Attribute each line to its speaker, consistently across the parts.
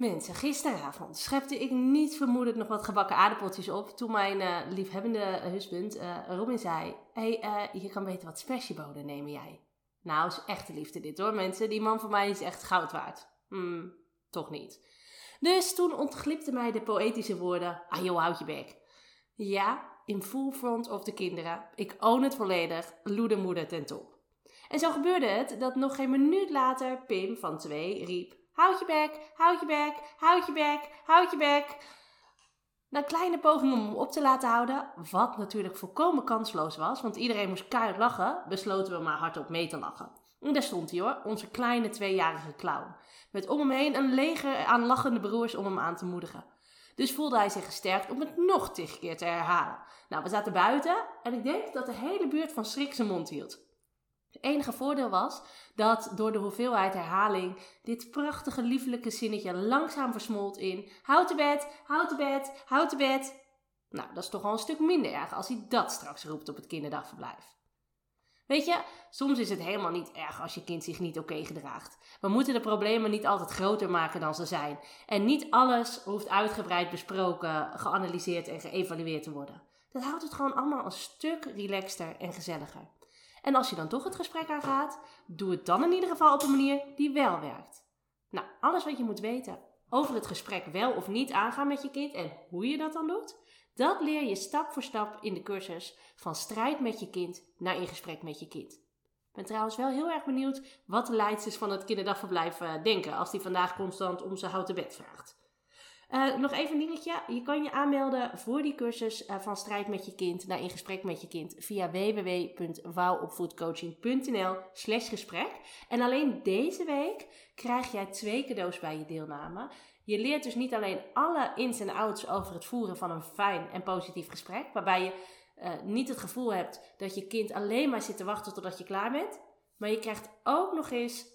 Speaker 1: Mensen, gisteravond schepte ik niet vermoedelijk nog wat gebakken aardappeltjes op toen mijn uh, liefhebbende husband uh, Robin zei: hey, je kan beter wat spersiebonen nemen jij. Nou, is echte liefde dit hoor mensen. Die man van mij is echt goud waard. Hmm, toch niet. Dus toen ontglipte mij de poëtische woorden: ah joh, houd je bek. Ja, in full front of de kinderen. Ik own het volledig, loedermoeder ten top. En zo gebeurde het dat nog geen minuut later Pim van twee riep: Houd je bek, houd je bek, houd je bek, houd je bek. Na kleine pogingen om hem op te laten houden, wat natuurlijk volkomen kansloos was, want iedereen moest keihard lachen, besloten we maar hardop mee te lachen. En daar stond hij hoor, onze kleine tweejarige clown. Met om hem heen een leger aan lachende broers om hem aan te moedigen. Dus voelde hij zich gesterkt om het nog tig keer te herhalen. Nou, we zaten buiten en ik denk dat de hele buurt van schrik zijn mond hield. Het enige voordeel was dat door de hoeveelheid herhaling dit prachtige liefelijke zinnetje langzaam versmolt in houd de bed, houd de bed, houd de bed. Nou, dat is toch al een stuk minder erg als hij dat straks roept op het kinderdagverblijf. Weet je, soms is het helemaal niet erg als je kind zich niet oké gedraagt. We moeten de problemen niet altijd groter maken dan ze zijn. En niet alles hoeft uitgebreid besproken, geanalyseerd en geëvalueerd te worden. Dat houdt het gewoon allemaal een stuk relaxter en gezelliger. En als je dan toch het gesprek aangaat, doe het dan in ieder geval op een manier die wel werkt. Nou, alles wat je moet weten over het gesprek wel of niet aangaan met je kind en hoe je dat dan doet, dat leer je stap voor stap in de cursus van strijd met je kind naar in gesprek met je kind. Ik ben trouwens wel heel erg benieuwd wat de leidsters van het kinderdagverblijf uh, denken als die vandaag constant om zijn houten bed vraagt. Uh, nog even een dingetje. Je kan je aanmelden voor die cursus uh, van strijd met je kind naar in gesprek met je kind via www.wouwopvoedcoaching.nl slash gesprek. En alleen deze week krijg jij twee cadeaus bij je deelname. Je leert dus niet alleen alle ins en outs over het voeren van een fijn en positief gesprek, waarbij je uh, niet het gevoel hebt dat je kind alleen maar zit te wachten totdat je klaar bent. Maar je krijgt ook nog eens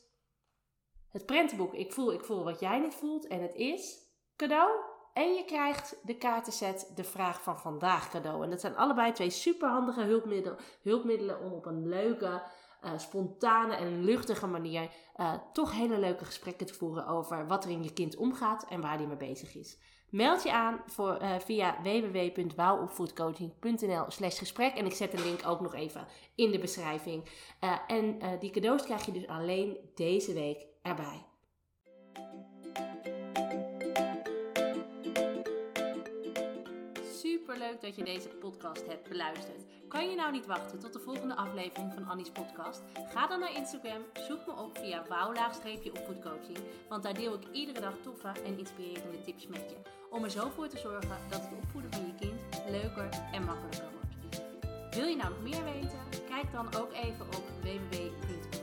Speaker 1: het prentenboek Ik voel, ik voel wat jij niet voelt. En het is cadeau. En je krijgt de kaartenset De Vraag van Vandaag cadeau. En dat zijn allebei twee superhandige hulpmiddelen, hulpmiddelen om op een leuke, uh, spontane en luchtige manier uh, toch hele leuke gesprekken te voeren over wat er in je kind omgaat en waar die mee bezig is. Meld je aan voor, uh, via www.wouwopvoedcoaching.nl slash gesprek. En ik zet de link ook nog even in de beschrijving. en die cadeaus krijg je dus alleen deze week erbij. Leuk dat je deze podcast hebt beluisterd. Kan je nou niet wachten tot de volgende aflevering van Annie's podcast? Ga dan naar Instagram, zoek me op via wouw-opvoedcoaching, want daar deel ik iedere dag toffe en inspirerende tips met je. Om er zo voor te zorgen dat het opvoeden van je kind leuker en makkelijker wordt. Wil je nou nog meer weten? Kijk dan ook even op